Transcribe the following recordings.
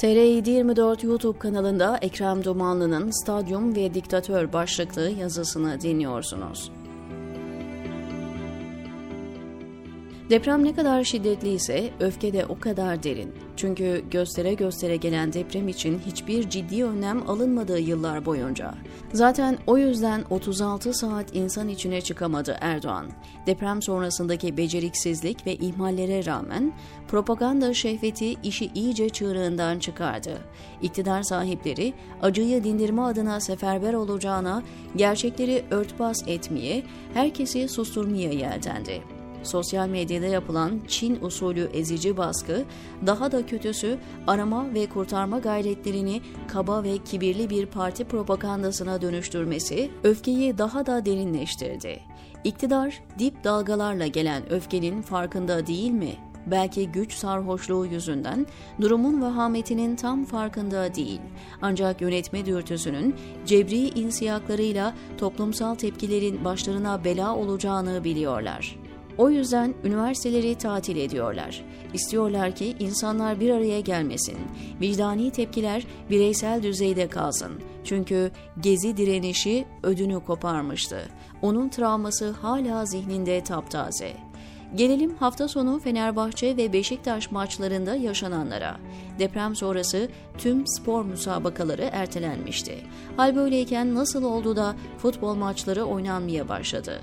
TR724 YouTube kanalında Ekrem Dumanlı'nın Stadyum ve Diktatör başlıklı yazısını dinliyorsunuz. Deprem ne kadar şiddetliyse öfke de o kadar derin. Çünkü göstere göstere gelen deprem için hiçbir ciddi önlem alınmadığı yıllar boyunca. Zaten o yüzden 36 saat insan içine çıkamadı Erdoğan. Deprem sonrasındaki beceriksizlik ve ihmallere rağmen propaganda şehveti işi iyice çığırından çıkardı. İktidar sahipleri acıyı dindirme adına seferber olacağına gerçekleri örtbas etmeye, herkesi susturmaya yeltendi sosyal medyada yapılan Çin usulü ezici baskı, daha da kötüsü arama ve kurtarma gayretlerini kaba ve kibirli bir parti propagandasına dönüştürmesi öfkeyi daha da derinleştirdi. İktidar dip dalgalarla gelen öfkenin farkında değil mi? Belki güç sarhoşluğu yüzünden durumun vahametinin tam farkında değil. Ancak yönetme dürtüsünün cebri insiyaklarıyla toplumsal tepkilerin başlarına bela olacağını biliyorlar. O yüzden üniversiteleri tatil ediyorlar. İstiyorlar ki insanlar bir araya gelmesin. Vicdani tepkiler bireysel düzeyde kalsın. Çünkü gezi direnişi ödünü koparmıştı. Onun travması hala zihninde taptaze. Gelelim hafta sonu Fenerbahçe ve Beşiktaş maçlarında yaşananlara. Deprem sonrası tüm spor müsabakaları ertelenmişti. Hal böyleyken nasıl oldu da futbol maçları oynanmaya başladı?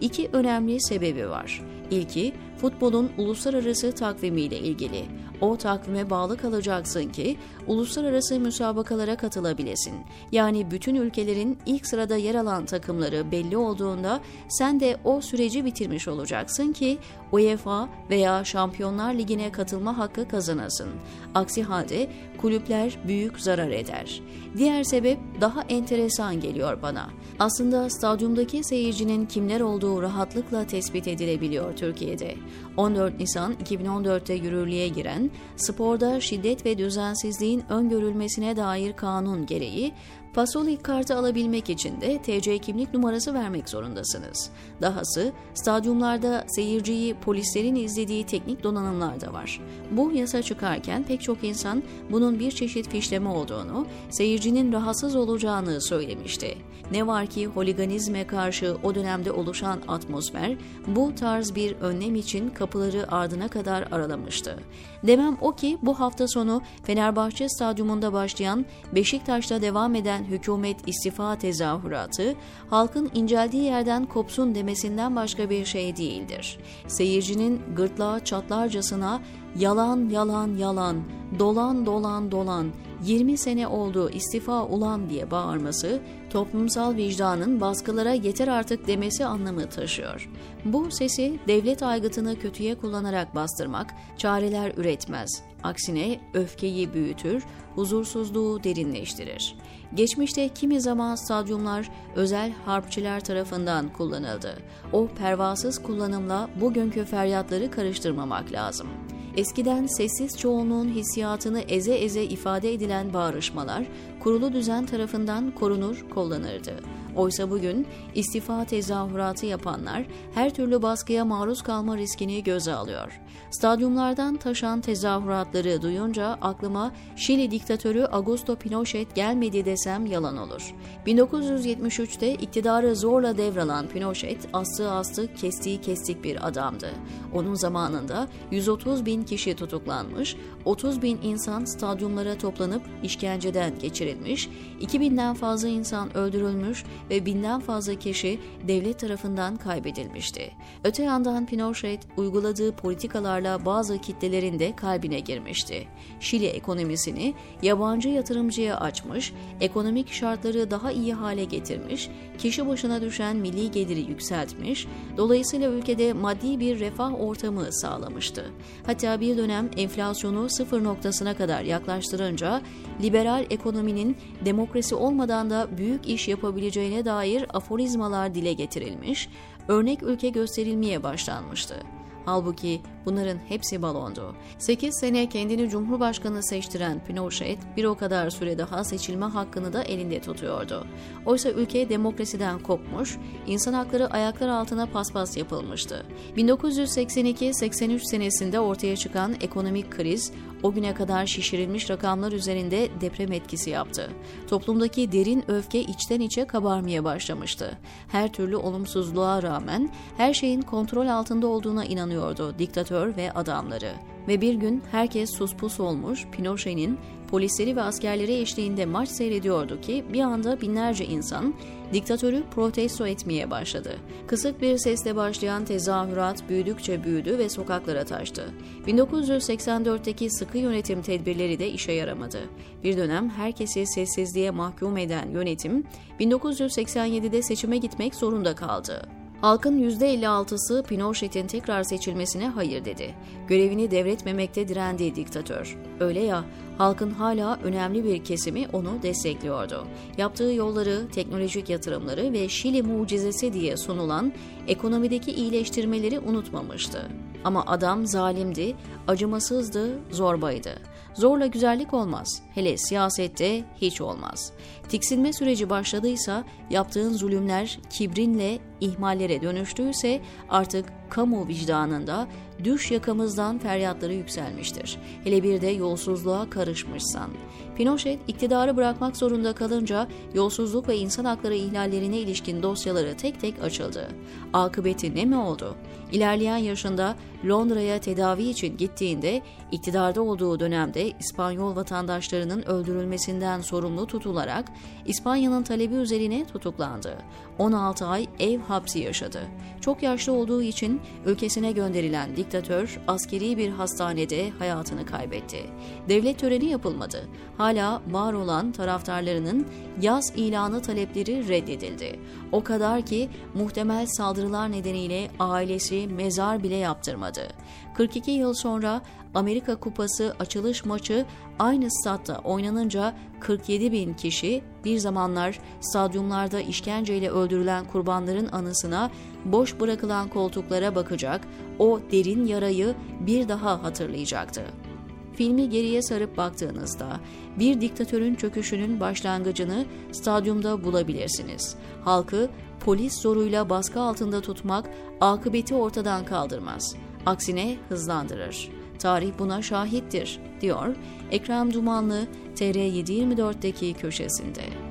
İki önemli sebebi var. İlki futbolun uluslararası takvimiyle ilgili. O takvime bağlı kalacaksın ki uluslararası müsabakalara katılabilesin. Yani bütün ülkelerin ilk sırada yer alan takımları belli olduğunda sen de o süreci bitirmiş olacaksın ki UEFA veya Şampiyonlar Ligi'ne katılma hakkı kazanasın. Aksi halde kulüpler büyük zarar eder. Diğer sebep daha enteresan geliyor bana. Aslında stadyumdaki seyircinin kimler olduğu rahatlıkla tespit edilebiliyor Türkiye'de. 14 Nisan 2014'te yürürlüğe giren sporda şiddet ve düzensizliğin öngörülmesine dair kanun gereği Pasolik kartı alabilmek için de TC kimlik numarası vermek zorundasınız. Dahası stadyumlarda seyirciyi polislerin izlediği teknik donanımlar da var. Bu yasa çıkarken pek çok insan bunun bir çeşit fişleme olduğunu, seyircinin rahatsız olacağını söylemişti. Ne var ki holiganizme karşı o dönemde oluşan atmosfer bu tarz bir önlem için kapıları ardına kadar aralamıştı. Demem o ki bu hafta sonu Fenerbahçe stadyumunda başlayan Beşiktaş'ta devam eden gelen hükümet istifa tezahüratı halkın inceldiği yerden kopsun demesinden başka bir şey değildir. Seyircinin gırtlağı çatlarcasına yalan yalan yalan, dolan dolan dolan, 20 sene oldu istifa ulan diye bağırması, toplumsal vicdanın baskılara yeter artık demesi anlamı taşıyor. Bu sesi devlet aygıtını kötüye kullanarak bastırmak çareler üretmez. Aksine öfkeyi büyütür, huzursuzluğu derinleştirir. Geçmişte kimi zaman stadyumlar özel harpçiler tarafından kullanıldı. O pervasız kullanımla bugünkü feryatları karıştırmamak lazım. Eskiden sessiz çoğunluğun hissiyatını eze eze ifade edilen bağrışmalar kurulu düzen tarafından korunur, kullanırdı. Oysa bugün istifa tezahüratı yapanlar her türlü baskıya maruz kalma riskini göze alıyor. Stadyumlardan taşan tezahüratları duyunca aklıma Şili diktatörü Augusto Pinochet gelmedi desem yalan olur. 1973'te iktidarı zorla devralan Pinochet astığı astık kestiği kestik bir adamdı. Onun zamanında 130 bin kişi tutuklanmış, 30 bin insan stadyumlara toplanıp işkenceden geçirilmiş, 2000'den fazla insan öldürülmüş ve binden fazla kişi devlet tarafından kaybedilmişti. Öte yandan Pinochet uyguladığı politikalarla bazı kitlelerin de kalbine girmişti. Şili ekonomisini yabancı yatırımcıya açmış, ekonomik şartları daha iyi hale getirmiş, kişi başına düşen milli geliri yükseltmiş, dolayısıyla ülkede maddi bir refah ortamı sağlamıştı. Hatta bir dönem enflasyonu sıfır noktasına kadar yaklaştırınca liberal ekonominin demokrasi olmadan da büyük iş yapabileceğine dair aforizmalar dile getirilmiş, örnek ülke gösterilmeye başlanmıştı. Halbuki bunların hepsi balondu. 8 sene kendini Cumhurbaşkanı seçtiren Pinochet bir o kadar süre daha seçilme hakkını da elinde tutuyordu. Oysa ülke demokrasiden kopmuş, insan hakları ayaklar altına paspas yapılmıştı. 1982-83 senesinde ortaya çıkan ekonomik kriz o güne kadar şişirilmiş rakamlar üzerinde deprem etkisi yaptı. Toplumdaki derin öfke içten içe kabarmaya başlamıştı. Her türlü olumsuzluğa rağmen her şeyin kontrol altında olduğuna inanıyordu diktatör ve adamları. Ve bir gün herkes suspus olmuş, Pinochet'in polisleri ve askerleri eşliğinde maç seyrediyordu ki bir anda binlerce insan diktatörü protesto etmeye başladı. Kısık bir sesle başlayan tezahürat büyüdükçe büyüdü ve sokaklara taştı. 1984'teki sıkı yönetim tedbirleri de işe yaramadı. Bir dönem herkesi sessizliğe mahkum eden yönetim 1987'de seçime gitmek zorunda kaldı. Halkın %56'sı Pinochet'in tekrar seçilmesine hayır dedi. Görevini devretmemekte direndiği diktatör. Öyle ya, halkın hala önemli bir kesimi onu destekliyordu. Yaptığı yolları, teknolojik yatırımları ve Şili mucizesi diye sunulan ekonomideki iyileştirmeleri unutmamıştı. Ama adam zalimdi, acımasızdı, zorbaydı. Zorla güzellik olmaz. Hele siyasette hiç olmaz. Tiksinme süreci başladıysa, yaptığın zulümler kibrinle ihmallere dönüştüyse artık kamu vicdanında düş yakamızdan feryatları yükselmiştir. Hele bir de yolsuzluğa karışmışsan. Pinochet iktidarı bırakmak zorunda kalınca yolsuzluk ve insan hakları ihlallerine ilişkin dosyaları tek tek açıldı. Akıbeti ne mi oldu? İlerleyen yaşında Londra'ya tedavi için gittiğinde iktidarda olduğu dönemde İspanyol vatandaşlarının öldürülmesinden sorumlu tutularak İspanya'nın talebi üzerine tutuklandı. 16 ay ev hapsi yaşadı. Çok yaşlı olduğu için ülkesine gönderilen diktatör askeri bir hastanede hayatını kaybetti. Devlet töreni yapılmadı. Hala var olan taraftarlarının yaz ilanı talepleri reddedildi. O kadar ki muhtemel saldırılar nedeniyle ailesi mezar bile yaptırmadı. 42 yıl sonra Amerika Kupası açılış maçı aynı statta oynanınca 47 bin kişi bir zamanlar stadyumlarda işkenceyle öldürülen kurbanların anısına boş bırakılan koltuklara bakacak, o derin yarayı bir daha hatırlayacaktı. Filmi geriye sarıp baktığınızda bir diktatörün çöküşünün başlangıcını stadyumda bulabilirsiniz. Halkı polis zoruyla baskı altında tutmak akıbeti ortadan kaldırmaz. Aksine hızlandırır. Tarih buna şahittir, diyor Ekrem Dumanlı TR724'deki köşesinde.